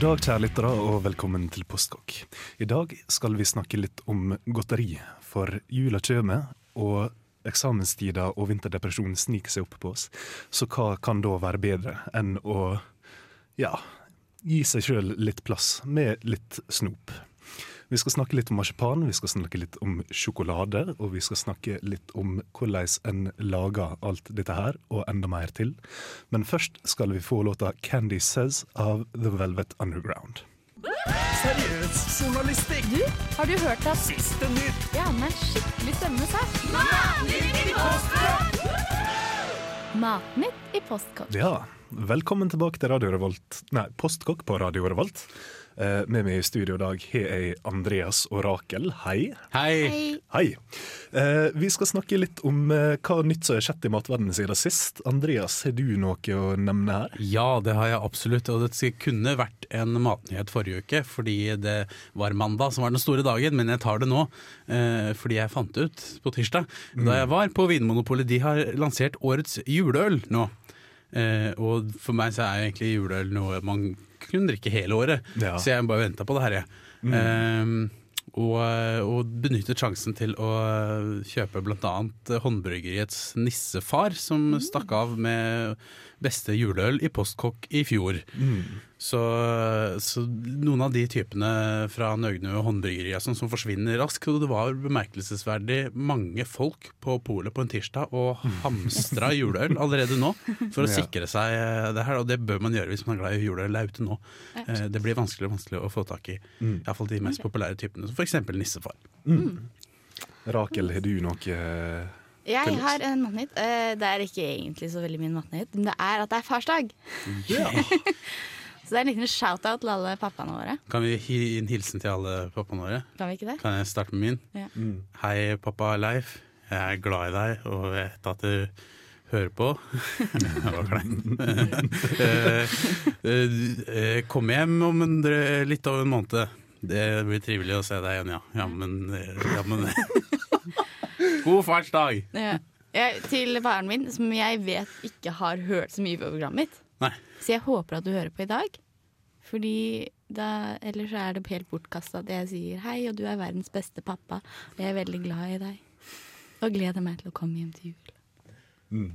God dag, kjære lyttere, og velkommen til Postkokk. I dag skal vi snakke litt om godteri, for jula kommer, og eksamenstida og vinterdepresjonen sniker seg opp på oss. Så hva kan da være bedre enn å ja, gi seg sjøl litt plass med litt snop? Vi skal snakke litt om marsipan, vi skal snakke litt om sjokolade, og vi skal snakke litt om hvordan en lager alt dette her, og enda mer til. Men først skal vi få låta 'Candy Says' av The Velvet Underground. Seriøs journalistikk! Du, har du hørt at Siste nytt! Ja, men skikkelig spennende sak. Matnytt i postkokk. Ja, velkommen tilbake til Radio Revolt, nei, Postkokk på Radio Revolt. Eh, med meg i studio i dag har jeg Andreas og Rakel. Hei. Hei. Hei. Eh, vi skal snakke litt om eh, hva nytt som har skjedd i matverdenen siden sist. Andreas, har du noe å nevne her? Ja, det har jeg absolutt. Og det kunne vært en matnyhet forrige uke, fordi det var mandag som var den store dagen. Men jeg tar det nå, eh, fordi jeg fant ut på tirsdag, da jeg var på Vinmonopolet, de har lansert årets juleøl nå. Eh, og for meg så er egentlig juleøl noe man kunne drikke hele året. Ja. Så jeg bare venta på det her, jeg. Eh, og, og benyttet sjansen til å kjøpe bl.a. Håndbryggeriets Nissefar, som stakk av med beste juleøl i Postkokk i fjor. Så, så noen av de typene fra Nøgne og Håndbryggeri og sånn som forsvinner raskt. Og det var bemerkelsesverdig mange folk på polet på en tirsdag og hamstra juleøl allerede nå for å Ja. sikre seg det her. Og det bør man gjøre hvis man er glad i juleøl. Det er ute nå. Eh, Det blir vanskelig og vanskelig å få tak i. Mm. Iallfall de mest populære typene, som f.eks. Nissefar. Rakel, har du noe Jeg har en matnytt. Eh, Det er ikke egentlig så veldig min matnytt, men det er at det er farsdag. Ja. Så det er en liten shout-out til alle pappaene våre. Kan vi gi en hilsen til alle pappaene våre? Kan vi ikke det? Kan jeg starte med min? Ja. Hei, pappa Leif. Jeg er glad i deg og vet at du hører på. Det var kleint. Eh, eh, Kom hjem om en, dre- litt over en måned. Det blir trivelig å se deg igjen, ja. Ja, men, eh, ja. God fartsdag! Ja. Til faren min, som jeg vet ikke har hørt så mye på programmet mitt. Nei. Så jeg håper at du hører på i dag. Fordi da, ellers er det helt bortkasta at jeg sier hei, og du er verdens beste pappa, og jeg er veldig glad i deg. Og gleder meg til å komme hjem til jul.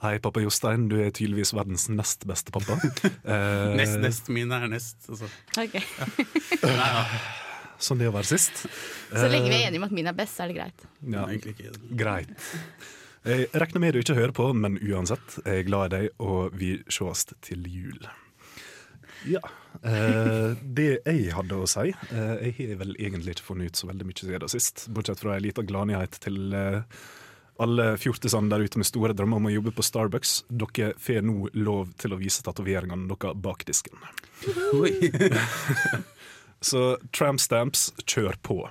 Hei, pappa Jostein, du er tydeligvis verdens nest beste pappa. Eh, Nest, nest. Min er nest. Altså. Ok. Ja. Sånn det å være sist. Så lenge vi er enige om at min er best, så er det greit. Ja, Egentlig ikke. greit. Jeg regner med du ikke hører på, men uansett, jeg er glad i deg, og vi sees til jul. Ja. Eh, det jeg hadde å si eh, Jeg har vel egentlig ikke funnet ut så veldig mye siden sist, bortsett fra en liten gladnyhet til eh, alle fjortisene der ute med store drømmer om å jobbe på Starbucks. Dere får nå lov til å vise tatoveringene deres bak disken. Så tramp stamps, kjør på.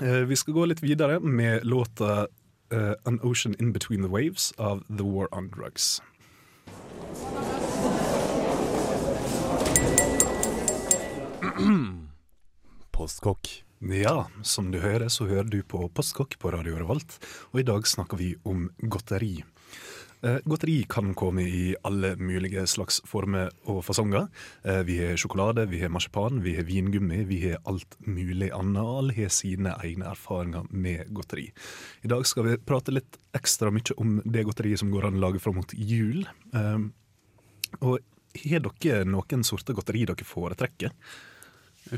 Eh, vi skal gå litt videre med låta eh, An Ocean In Between The Waves av The War On Drugs. Postkokk. Ja, som du hører, så hører du på Postkokk på Radio Revolt, og i dag snakker vi om godteri. Eh, godteri kan komme i alle mulige slags former og fasonger. Eh, vi har sjokolade, vi har marsipan, vi har vingummi, vi har alt mulig annet. Alle har sine egne erfaringer med godteri. I dag skal vi prate litt ekstra mye om det godteriet som går an å lage fram mot jul. Eh, og har dere noen sorter godteri dere foretrekker?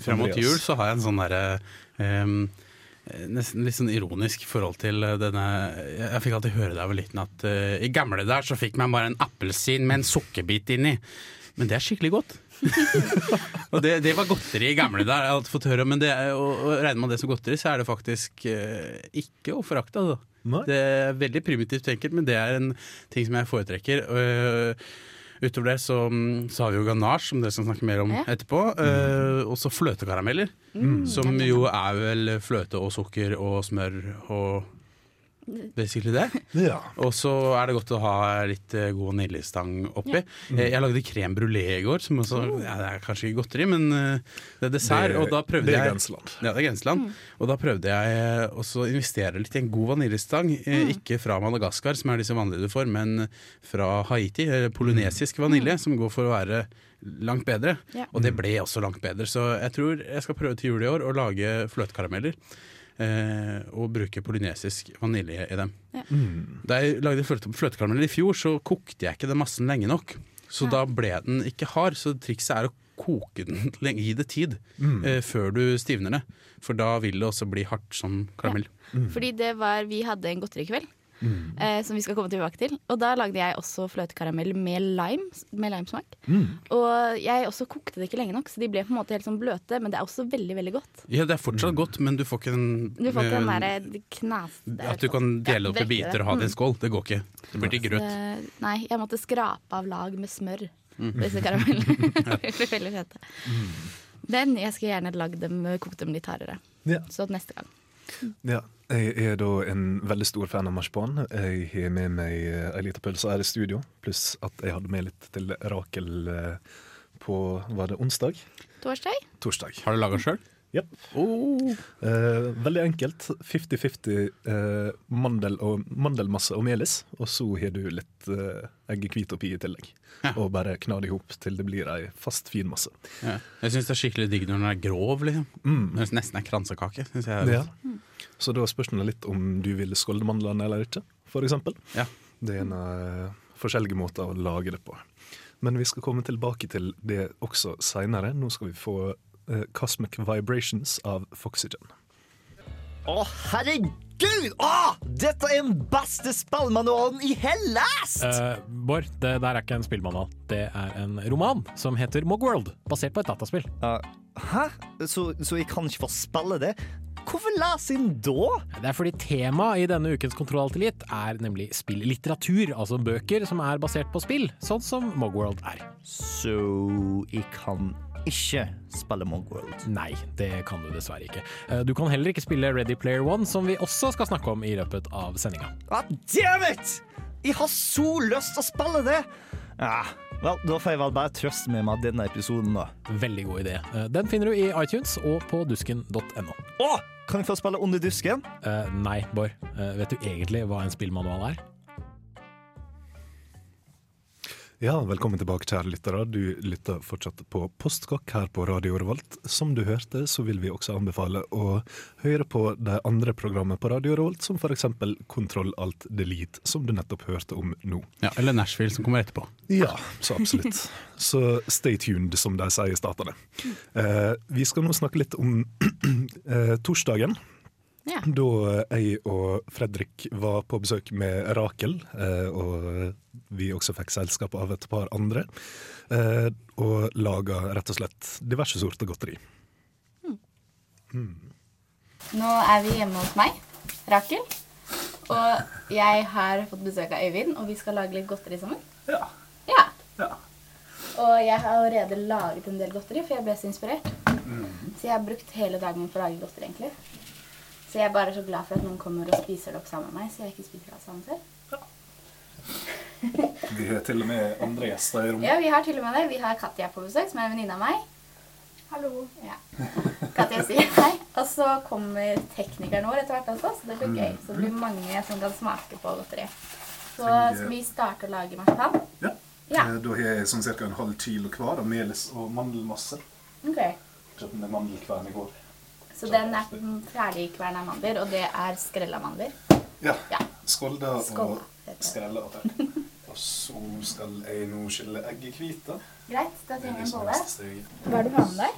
Frem mot jul så har jeg en sånn derre ehm, Nesten litt sånn ironisk forhold til eh, denne Jeg, fikk alltid høre da jeg var liten at uh, i gamle der så fikk man bare en appelsin med en sukkerbit inni. Men det er skikkelig godt. og det, det var godteri i gamle der, jeg har alltid fått høre. Men det, og, og regner man det som godteri, så er det faktisk uh, ikke å forakte. Altså. Det er veldig primitivt enkelt, men det er en ting som jeg foretrekker. Øh, Utover det så, mm, så har vi jo ganache, som dere skal snakke mer om Ja. etterpå. Uh, og så fløtekarameller, som jo er vel fløte og sukker og smør og basically det. Ja. Og så er det godt å ha litt eh, god vaniljestang oppi. Eh, Jeg lagde krem brulé i går, som også ja, Det er kanskje ikke godteri, men eh, det er dessert. Det- og da prøvde det er jeg grenseland. Ja, det er grenseland. Og da prøvde jeg også å investere litt i en god vaniljestang. Mm. Ikke fra Madagaskar, som er de som vanlige du får, men fra Haiti. Polynesisk vanilje, som går for å være langt bedre. Ja. Og det ble også langt bedre. Så jeg tror jeg skal prøve til jul i år å lage fløtekarameller. Eh, og bruke polynesisk vanilje i dem. Mm. Da jeg lagde fløte, fløtekarameller i fjor, så kokte jeg ikke den massen lenge nok. Så da ble den ikke hard. Så trikset er å koke den lenge, gi det tid eh, før du stivner det. For da vil det også bli hardt som karamell. Fordi det var, vi hadde en godterikveld eh, som vi skal komme tilbake til. Og da lagde jeg også fløtekaramell med lime, med limesmak. Og jeg også kokte det ikke lenge nok, så de ble på en måte helt sånn bløte, men det er også veldig, veldig godt. Ja, det er fortsatt godt, men du får ikke den Du får ikke den eh, derre knas... det er At du kan dele Ja, opp i biter det. og ha det i Mm. en skål. Det går ikke. Det blir til grøt. Så, nei, jeg måtte skrape av lag med smør. Mm. Disse karamellene. Ble veldig fete. Men jeg skulle gjerne lagd dem, kokt dem litt hardere. Ja. Så neste gang. Ja, jeg er da en veldig stor fan av marsipan. Jeg har med meg eh, ei lita pølse her i studio, pluss at jeg hadde med litt til Rakel eh, på var det onsdag? Torsdag? Torsdag. Har du laga sjøl? Yep. Oh. Eh, veldig enkelt. 50-50 eh, mandel og, mandelmasse og melis. Og så har du litt eh, eggehvit oppi i tillegg. Ja. Og bare kna det i hop til det blir ei fast, fin masse. Ja. Jeg syns det er skikkelig digg når den er grov. Liksom. Mm. Det nesten er kransekake. Synes jeg er Ja. Så da spørs det litt om du vil skolde mandlene eller ikke, eksempel. Ja. Det er en eh, forskjellige måter å lage det på. Men vi skal komme tilbake til det også seinere. Nå skal vi få Cosmic Vibrations av Foxygen. Å, herregud! Å, dette er den beste spillmanualen i Hellas! Uh, Bård, det der er ikke en spillmanual. Det er en roman som heter Mogworld, basert på et dataspill. Uh, hæ? Så, så jeg kan ikke få spille det? Hvorfor lese inn da? Det er fordi temaet i denne ukens Kontroll alltid er nemlig spillitteratur, altså bøker som er basert på spill, sånn som Mogworld er. Så jeg kan ikke spille Mogworld. Nei, det kan du dessverre ikke. Eh, Du kan heller ikke spille Ready Player One, som vi også skal snakke om i løpet av sendinga. Ah, damn it! Jeg har så lyst til å spille det! Ja, vel, da får jeg vel bare trøste meg med denne episoden, da. Veldig god idé. Eh, Den finner du i iTunes og på dusken.no. Å, kan jeg få spille Under dusken? Uh, nei, Bård. Uh, vet du egentlig hva en spillmanual er? Ja, velkommen tilbake, kjære lyttere. Du lytter fortsatt på Postkokk her på Radio Revolt. Som du hørte, så vil vi også anbefale å høre på de andre programmene på Radio Revolt, som f.eks. Kontroll alt delete, som du nettopp hørte om nå. Ja, eller Nashville, som kommer etterpå. Ja, så absolutt. Så stay tuned, som de sier i statene. Eh, vi skal nå snakke litt om eh, torsdagen. Ja. Da jeg og Fredrik var på besøk med Rakel, eh, og vi også fikk selskap av et par andre, eh, og laga rett og slett diverse sorter godteri. Nå er vi hjemme hos meg, Rakel. Og jeg har fått besøk av Øyvind, og vi skal lage litt godteri sammen. Ja. Ja. ja. Og jeg har allerede laget en del godteri, for jeg ble så inspirert. Så jeg har brukt hele dagen på å lage godteri, egentlig. Så jeg er bare så glad for at noen kommer og spiser det opp sammen med meg, så jeg ikke spiser alt sammen selv. Ja. Vi har til og med andre gjester i rommet. Ja, vi har til og med det. Vi har Katja på besøk, som er en venninne av meg. Hallo. Ja. Katja sier hei. Og så kommer teknikeren vår etter hvert også, så det blir gøy. Så det blir mange som kan smake på godteri. Så skal vi starte å lage marsipan. Ja. Ja. Eh, Da har jeg sånn ca. en halv kilo hver av melis og mandelmasse. Ok. Kjøpte med mandelkvern i går. Så den er ferdigkverna mandler, og det er skrella mandler. Ja. Ja. Skolda Skål. og skrella. Og så skal jeg nå skille egget eggehvite. Greit, da er trenger vi en bolle. Hva er det du har med deg?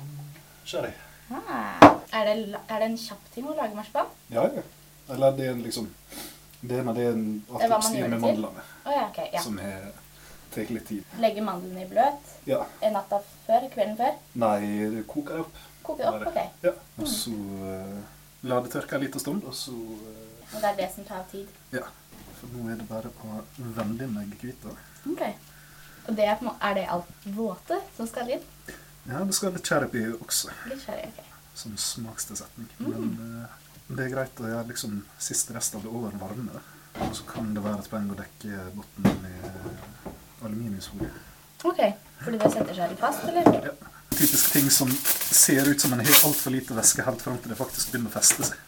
Sherry. Ah. Er, det, er det en kjapp ting å lage marsipan? Ja, ja. Eller det er en liksom Det er når det er en Det gjør med mandlene, Oh, ja, okay, Ja. som er, tar litt tid. Legge mandlene i bløt Ja. en natta før, kvelden før. Nei, du koker jeg opp. Koke opp, ok. Ja. Og så uh, la det tørke en liten stund, og så uh, Og det er det som tar tid. Ja. For nå er det bare å vende inn det. Ok. Og det er, er det alt våte som skal inn? Ja, det skal litt cherry også, Litt cherry, ok. som smakstilsetning. Men uh, det er greit å gjøre liksom siste rest av det over varme. Og så kan det være et poeng å dekke bunnen med aluminiumsfolie. Ok, fordi det setter seg litt fast, eller? Ja. Typiske ting som ser ut som en har altfor lite væske helt fram til det faktisk begynner å feste seg.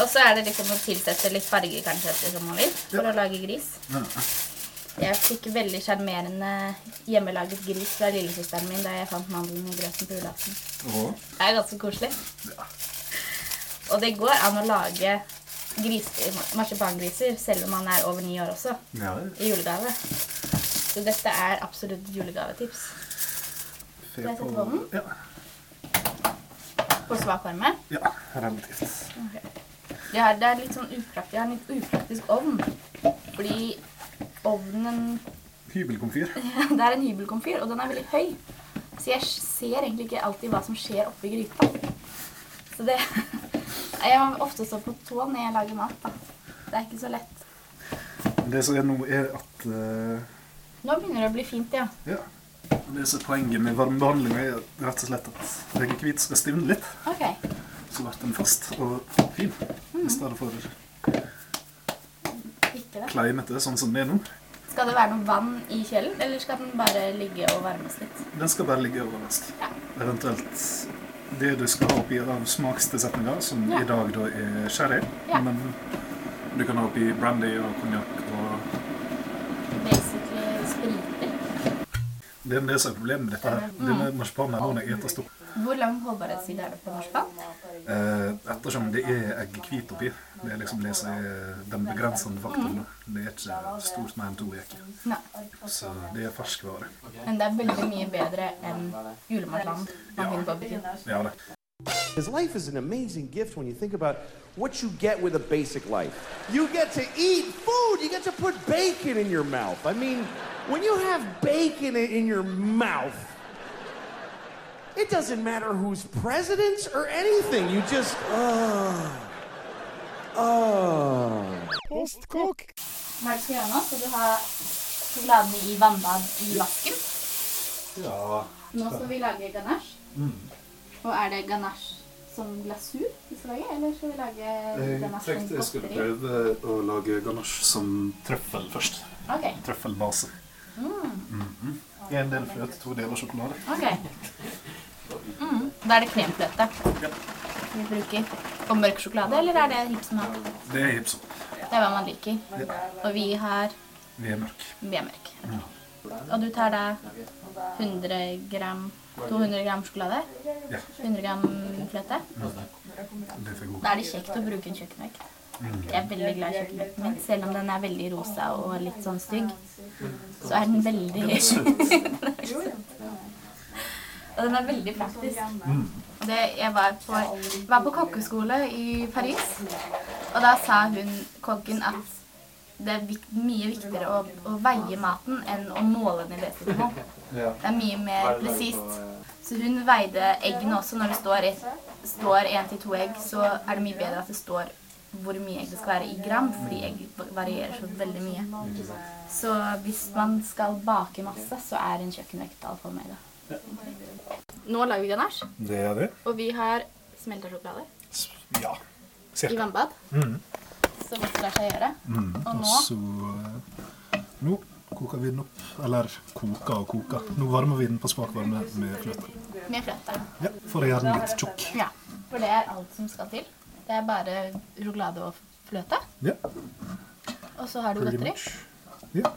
Og så er det liksom å tilsette litt farge kanskje etter som man vil, for Ja. å lage gris. Ja. Jeg fikk veldig sjarmerende hjemmelaget gris fra lillesøsteren min da jeg fant mandelen i grøten på julaften. Det er ganske koselig. ja. Og det går an å lage griser, marsipangriser selv om man er over ni år også, Ja, i julegave. Så dette er absolutt julegavetips. Fe jeg sette på- på ovnen? Ja, På svak varme. ja, relativt. Det her, det er litt sånn upraktisk, jeg har en litt upraktisk ovn. Fordi ovnen Hybelkomfyr. Det er en hybelkomfyr, og den er veldig høy. Så jeg ser egentlig ikke alltid hva som skjer oppi gryta. Så det Jeg må ofte stå på tå når jeg lager mat, da. Det er ikke så lett. Det som er nå, er at uh... Nå begynner det å bli fint, ja. Ja. Det som er poenget med varmebehandlinga, er rett og slett at eggehvit skal stivne litt. Ok. Så blir den fast og fin. I stedet for kleinete, sånn som det er nå. Skal det være noe vann i kjelen, eller skal den bare ligge og varmes litt? Den skal bare ligge og varmes. Ja. Eventuelt det du skal ha oppi av smakstilsetninger, som Ja. i dag da er sherry. Ja. Men du kan ha oppi brandy og konjakk og Basically spriter. Det er det som er problemet med dette her. Denne marsipanen må jeg etes stor. Hvor lang holdbarhetstid er det på marsipan? Eh, ettersom det er eggehvit oppi. Det er liksom det som er den begrensende faktoren. Mm. Det er ikke stort mer enn to uker. Så det er ferskvare. Men det er veldig mye bedre enn julemarsipan man Ja. finner på butikken. Ja det. His life is an amazing gift when you think about what you get with a basic life. You get to eat food. You get to put bacon in your mouth. I mean, when you have bacon in your mouth, it doesn't matter who's president or anything. You just, oh, oh. Marciano, skal du ha sjokoladen i vannbad i vasken? Ja. Nå skal vi lage ganache. Mm. Og er det ganache som glasur vi skal lage, eller skal vi lage Jeg ganache tenkte som jeg skulle godteri? prøve å lage ganache som trøffel først. Ok, Trøffelbase. Mhm. En del fløt, to deler sjokolade. ok. Mm. Da er det kremfløte Ja. vi bruker. Og mørk sjokolade, eller er det som? Det er hipp. Det er hva man liker. Ja. Og vi har Vi er mørk. vi er mørk. Og du tar da 100 gram 200 gram sjokolade, Ja. 100 gram fløte. Det for god. Da er det kjekt å bruke en kjøkkenvekt. Jeg er veldig glad i kjøkkenbenken min. Selv om den er veldig rosa og litt sånn stygg, så er den veldig Og den er veldig praktisk. Det, jeg var på, var på kokkeskole i Paris, og da sa hun, kokken, at det er vik mye viktigere å, å veie maten enn å måle den i desiliter. Det er mye mer presist. Så hun veide eggene også. Når det står, et, står én til to egg, så er det mye bedre at det står hvor mye egg det skal være i gram, fordi egg varierer så veldig mye. Så hvis man skal bake masse, så er en kjøkkenvekt meg da. Nå lager vi ganache, Det er det. og vi har smelta sjokolade Ja. Cirka. i vannbad. Mhm. Så godt lar seg gjøre. Mm. Og Og nå? så eh, Nå koker vi den opp. Eller koker og koker. Nå varmer vi den på svak varme med fløte. Med fløte. Ja, For å gjøre den litt tjukk. Ja, for det er alt som skal til. Det er bare sjokolade og fløte. Ja, Og så har du pretty godteri. much. Ja.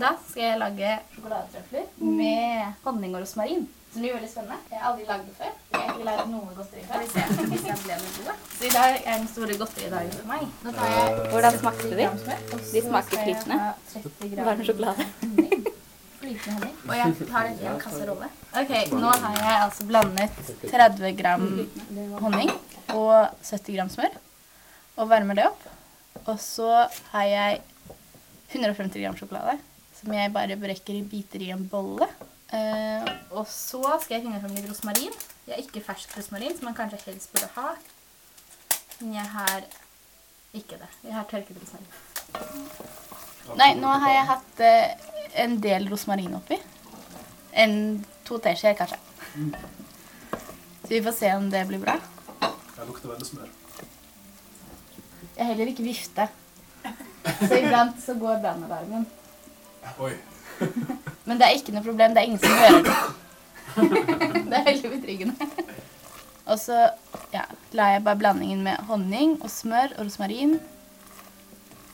Da skal jeg lage sjokoladetrøfler med honning og rosmarin. Så det blir veldig spennende. Jeg har aldri lagd det før. Jeg har ikke lagd noe godteri før. Hvis jeg ble. Så i dag er den store godteridagen for meg. Nå tar jeg Hvordan smakte de? 30 gram smør, De smaker flytende. ha 30 Varm sjokolade. Flytende honning. Og jeg tar i en kasserolle. Ok, nå har jeg altså blandet 30 gram honning og 70 gram smør. Og varmer det opp. Og så har jeg 150 gram sjokolade, som jeg bare brekker i biter i en bolle. Eh, og så skal jeg finne frem litt rosmarin. Jeg har ikke fersk rosmarin, som man kanskje helst burde ha. Men jeg har ikke det. Jeg har tørket rosmarin. Nei, nå har jeg hatt eh, en del rosmarin oppi. En to teskjeer, kanskje. Så vi får se om det blir bra. Det lukter veldig smør. Jeg heller ikke vifte. Så iblant så går brannalarmen. Oi. Men det er ikke noe problem. Det er ingen som hører det. Det er veldig betryggende. Og så ja, lar jeg bare blandingen med honning og smør og rosmarin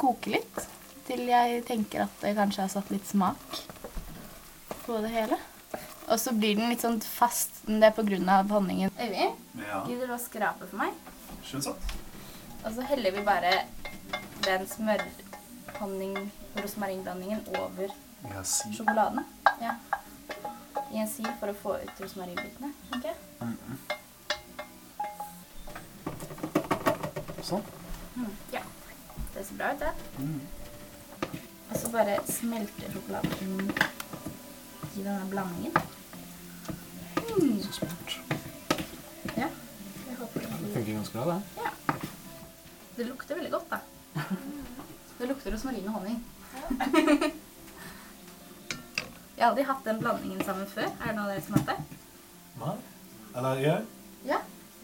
koke litt. Til jeg tenker at det kanskje har satt litt smak på det hele. Og så blir den litt sånn fast. men Det er av honningen. Øyvind, Ja, gidder du å skrape for meg? Skjønnsatt. Og så heller vi bare den smør-honning-rosmarinblandingen over ja, si. sjokoladen. Ja. I en sil for å få ut rosmarinbitene. tenker jeg. sånn. Ja. Det ser bra ut, det. Og så bare smelter sjokoladen i denne blandingen. Så smart. Ja. Jeg håper det blir Funker ganske bra, det. Ja. Det lukter veldig godt, da. Det lukter rosmarin og honning. Jeg har aldri hatt den blandingen sammen før. Er det noen av dere som har hatt det? Nei? Eller jeg? Ja.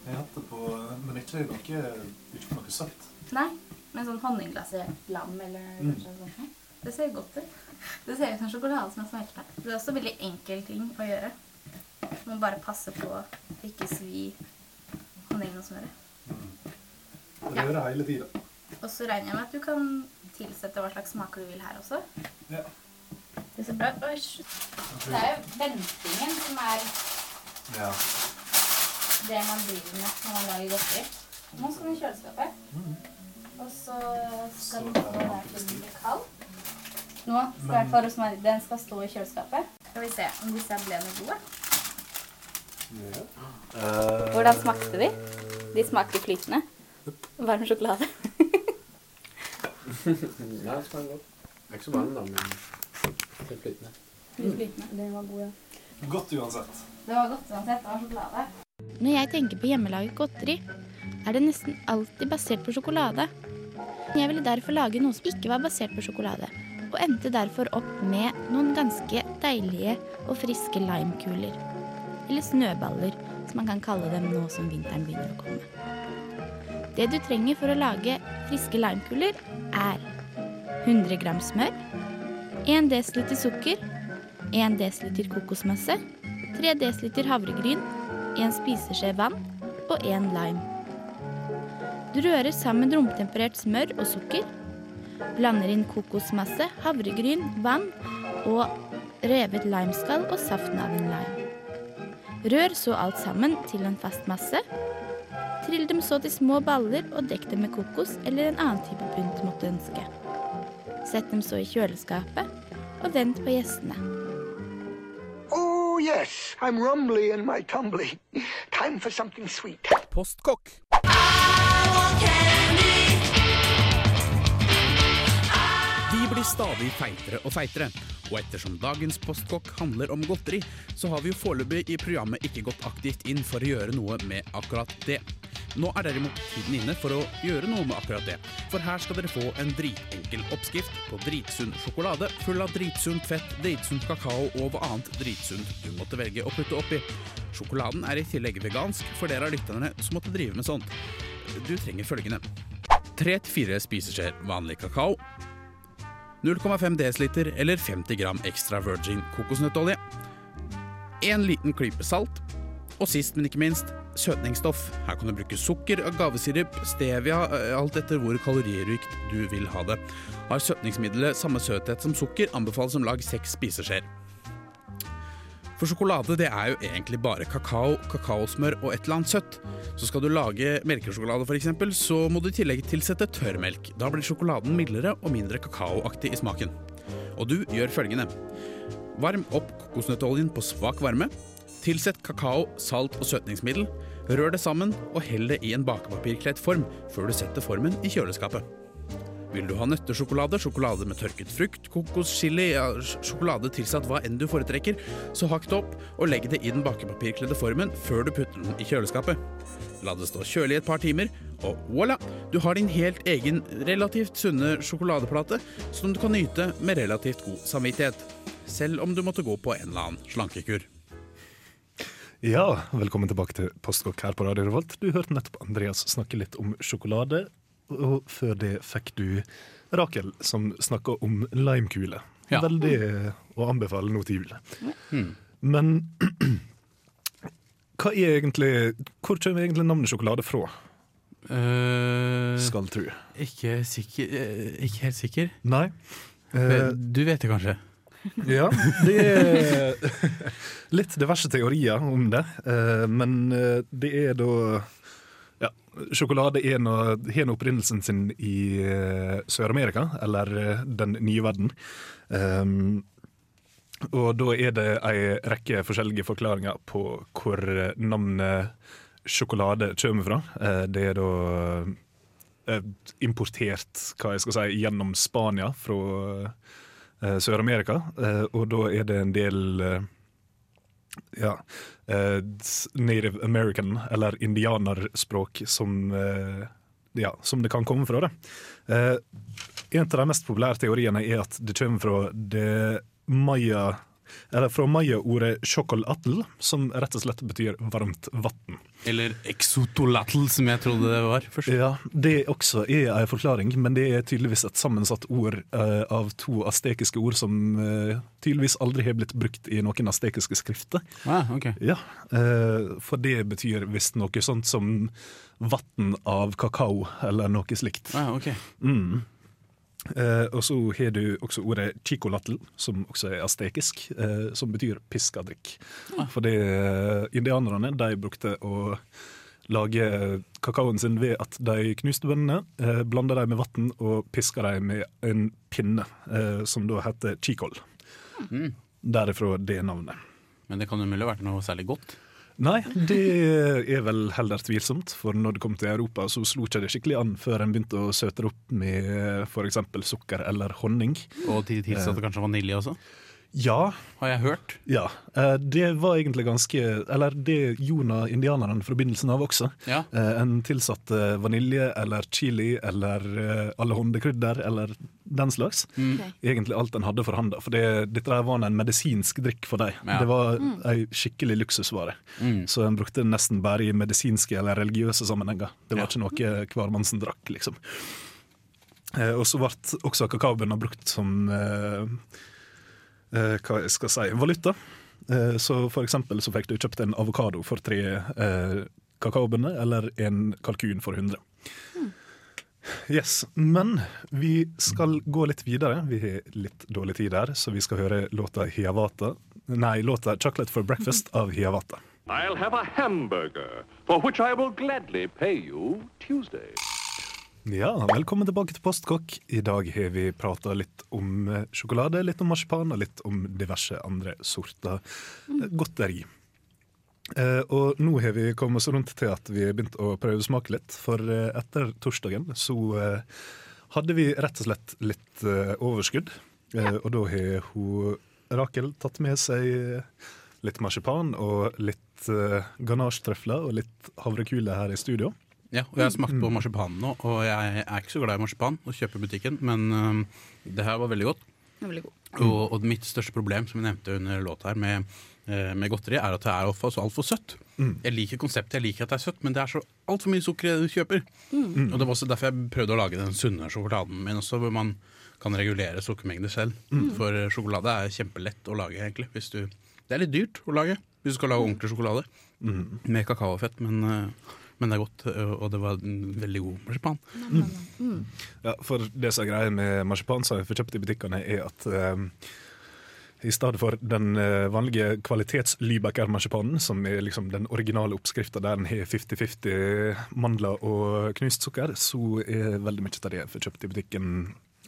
Jeg har hatt det på Men ikke noe, ikke noe søtt. Nei, men sånn honningglasert lam eller Mm. noe sånt. Det ser godt ut. Det ser ut som sjokolade som er smelta. Det er også veldig enkel ting å gjøre. Må bare passe på å ikke svi honningen og smøret. Det gjør jeg hele tida. Og så regner jeg med at du kan tilsette hva slags smaker du vil her også. Ja. Det ser bra ut. Det er jo ventingen som er ja. det man driver med når man lager godteri. Nå skal den i kjøleskapet. Og så skal den stå der til den blir kald. Nå skal Men... Den skal stå i kjøleskapet. Skal vi se om disse ble noe gode. Hvordan smakte de? De smakte flytende. Varm sjokolade. Ja, det smaker godt. Det er ikke så varm, da, men litt flytende. flytende. Det var god, ja. Godt uansett. Det var godt uansett. Det var sjokolade. Når jeg tenker på hjemmelaget godteri, er det nesten alltid basert på sjokolade. Jeg ville derfor lage noe som ikke var basert på sjokolade, og endte derfor opp med noen ganske deilige og friske limekuler. Eller snøballer, som man kan kalle dem nå som vinteren begynner å komme. Det du trenger for å lage friske limekuler, er 100 gram smør, 1 dl sukker, 1 dl kokosmasse, 3 dl havregryn, 1 spiseskje vann og 1 lime. Du rører sammen romtemperert smør og sukker. Blander inn kokosmasse, havregryn, vann og revet limeskall og saften av en lime. Rør så alt sammen til en fast masse. Trill dem så til små baller og dekk dem med kokos eller en annen type pynt du måtte ønske. Sett dem så i kjøleskapet, og vent på gjestene. Oh, yes, I'm rumbly in my tumbly. Time for something sweet. Postkokk. Vi blir stadig feitere og feitere, og ettersom dagens postkokk handler om godteri, så har vi jo foreløpig i programmet ikke gått aktivt inn for å gjøre noe med akkurat det. Nå er derimot tiden inne for å gjøre noe med akkurat det, for her skal dere få en dritenkel oppskrift på dritsunn sjokolade full av dritsunt fett, dritsunt kakao og hva annet dritsunt du måtte velge å putte oppi. Sjokoladen er i tillegg vegansk for dere av lytterne som måtte drive med sånt. Du trenger følgende. 3-4 spiseskjeer vanlig kakao, 0,5 dl eller 50 gram ekstra virgin kokosnøttolje. En liten klype salt. Og sist, men ikke minst, søtningsstoff. Her kan du bruke sukker, agavesirup, stevia, eh, alt etter hvor kaloririkt du vil ha det. Har søtningsmiddelet samme søthet som sukker, anbefales om lag 6 spiseskjeer. For sjokolade det er jo egentlig bare kakao, kakaosmør og et eller annet søtt. Så skal du lage melkesjokolade f.eks., så må du i tillegg tilsette tørrmelk. Da blir sjokoladen mildere og mindre kakaoaktig i smaken. Og du gjør følgende. Varm opp kokosnøttoljen på svak varme. Tilsett kakao, salt og søtningsmiddel. Rør det sammen og hell det i en bakepapirkledt form før du setter formen i kjøleskapet. Vil du ha nøttesjokolade, sjokolade med tørket frukt, kokos, chili, ja, sjokolade tilsatt hva enn du foretrekker, så hakk det opp og legg det i den bakepapirkledde formen før du putter den i kjøleskapet. La det stå kjølig et par timer, og voilà! Du har din helt egen relativt sunne sjokoladeplate som du kan nyte med relativt god samvittighet. Selv om du måtte gå på en eller annen slankekur. Ja, velkommen tilbake til Postkokk her på Radio Revolt. Du hørte nettopp Andreas snakke litt om sjokolade, og før det fikk du Rakel som snakka om limekule. Ja. Veldig å anbefale nå til jul. Mm. Men hva er egentlig Hvor kommer egentlig navnet sjokolade fra, Uh, skal tru? ikke, sikker, eh, ikke helt sikker. Nei? Uh, Du vet det kanskje? Ja, det er litt diverse teorier om det. Men det er da Sjokolade er nå- har nå opprinnelsen sin i eh, Sør-Amerika, eller eh, den nye verden. Um, og da er det ei rekke forskjellige forklaringer på hvor navnet sjokolade kommer fra. Eh, Det er da importert hva jeg skal si, gjennom Spania fra Sør-Amerika. Og da er det en del ja, eh, native american, eller indianerspråk, som, eh, ja, som det kan komme fra. Det. Eh, en av de mest populære teoriene er at det kommer fra det maya eller fra mayaordet 'sjokolatl', som rett og slett betyr varmt vann. Eller exotolatl, som jeg trodde det var først. Ja, Det også er en forklaring, men det er tydeligvis et sammensatt ord eh, av to astekiske ord som eh, tydeligvis aldri har blitt brukt i noen astekiske skrifter. Ah, ok. Ja, eh, For det betyr visst noe sånt som vann av kakao, eller noe slikt. Ah, ok. Mm. Eh, og så har du også ordet chicolatl, som også er astekisk, uh, som betyr piska drikk. Fordi uh, indianerne de brukte å lage kakaoen sin ved at de knuste bønnene, eh, blanda dem med vann og piska dem med en pinne, eh, som da heter chikol. Mm. Derifra det navnet. Men det kan jo mulig ha vært noe særlig godt. Nei, det er vel heller tvilsomt. For når det kom til Europa, så slo ikke det skikkelig an før en begynte å søte det opp med f.eks. sukker eller honning. Og til tilsatte kanskje vanilje også, Ja, har jeg hørt. ja. Eh, Det var egentlig ganske Eller det gjorde indianerne fra begynnelsen av også. Ja. Eh, En tilsatte vanilje eller chili eller alle allehåndekrydder eller den slags. Mm. Egentlig alt en hadde for handa. For det, dette var en medisinsk drikk for dem. Ja. Det var ei skikkelig luksusvare. Mm. Så en brukte det nesten bare i medisinske eller religiøse sammenhenger. Det var Ja. ikke noe hvermannsen drakk, liksom. Eh, og så ble også kakaobønner brukt som eh, eh, hva jeg skal si, valuta. Eh, så for eksempel så fikk du kjøpt en avokado for tre eh, kakaobønner, eller en kalkun for 100. Yes, Men vi skal gå litt videre. Vi har litt dårlig tid der, så vi skal høre låta Hiawata. Nei, låta 'Chocolate for Breakfast' av Hiawata. I'll have a hamburger, for which I will gladly pay you Tuesday. Ja, velkommen tilbake til Postkokk. I dag har vi prata litt om eh, sjokolade, litt om marsipan og litt om diverse andre sorter eh, godteri. Eh, og nå har vi kommet oss rundt til at vi har begynt å prøvesmake litt, for etter torsdagen så eh, hadde vi rett og slett litt eh, overskudd. Og da har hun Rakel tatt med seg litt marsipan og litt ganasjetrøfler og litt havrekule her i studio. Ja, og jeg har smakt på marsipan nå, og jeg er ikke så glad i marsipan og kjøper i butikken, men øhm, det her var veldig godt. Veldig god. Og, og mitt største problem som jeg nevnte under låta her med, eh, med godteri, er at det er altfor alt for søtt. Jeg liker konseptet, jeg liker at det er søtt, men det er så altfor mye sukker du kjøper. Og det var også derfor jeg prøvde å lage den sunne sjokoladen min også, hvor man kan regulere sukkermengder selv. For eh, sjokolade er kjempelett å lage, egentlig. Hvis du, det er litt dyrt å lage hvis du skal lage ordentlig sjokolade med kakaofett, men, eh, men det er godt, eh, og det var en veldig god marsipan. Ja, for det som er greia med marsipan som jeg får kjøpt i butikkene, er at um, i stedet for den eh, vanlige kvalitets-Lübecker-marsipanen, som er liksom den originale oppskrifta der den har 50-50 mandler og knust sukker, så er veldig mye av det jeg får kjøpt i butikken,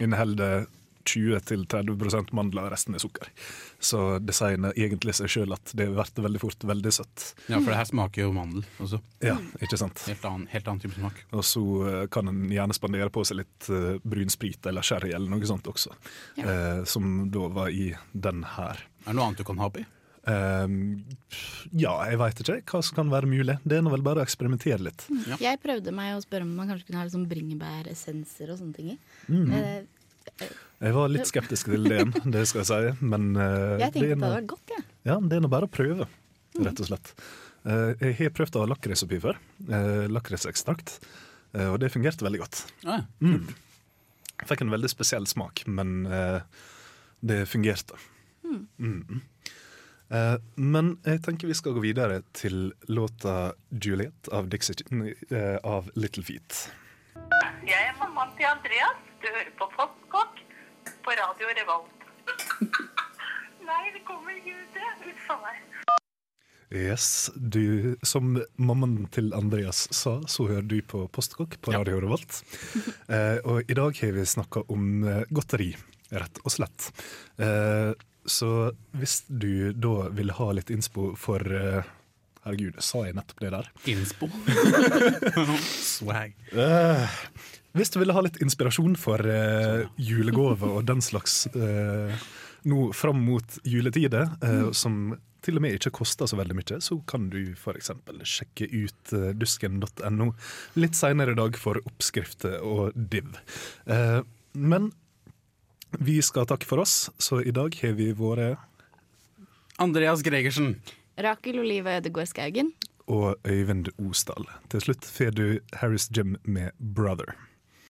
inneholder 20-30% mandler, resten er sukker. Så det sier egentlig seg sjøl at det blir veldig fort veldig søtt. Ja, for det her smaker jo mandel også. Ja, ikke sant? Helt annen, helt annen type smak. Og så eh, kan en gjerne spandere på seg litt uh, brunsprit eller sherry eller noe sånt også. Eh, som da var i den her. Er det noe annet du kan ha oppi? Ehm, ja, jeg veit ikke hva som kan være mulig. Det er nå vel bare å eksperimentere litt. Jeg prøvde meg å spørre om man kanskje kunne ha liksom bringebæressenser og sånne ting i. Mm. Jeg var litt skeptisk til det, det skal jeg si, men eh, jeg tenkte det er det vært godt, jeg. Ja, det er nå bare å prøve, rett og slett. Eh, jeg har prøvd å ha lakris oppi før. Uh, Lakrisekstrakt. eh, og det fungerte veldig godt. Ah, Mm. Fikk en veldig spesiell smak, men eh, det fungerte. Mm. Eh, men jeg tenker vi skal gå videre til låta 'Juliet' av, Dixie, eh, av Little Feet. Jeg er mammaen til Andreas. Du hører på Postkokk på Radio Revolt. Nei, det kommer ikke ut, det. Uff a meg. Yes, du, Som mammaen til Andreas sa, så hører du på Postkokk på Radio Revolt. Eh, og i dag har vi snakka om eh, godteri, rett og slett. Eh, så hvis du da vil ha litt innspo for eh, Herregud, sa jeg nettopp det der? Innspo? Swag. Eh, hvis du ville ha litt inspirasjon for uh, julegave og den slags uh, nå fram mot juletider, eh, som til og med ikke koster så veldig mye, så kan du f.eks. sjekke ut dusken.no litt seinere i dag for oppskrifter og div. Men vi skal takke for oss, så i dag har vi vært Andreas Gregersen. Rakel Olive Ødegård Skaugen. og Øyvind Osdal. Til slutt får du Harris Jim med 'Brother'.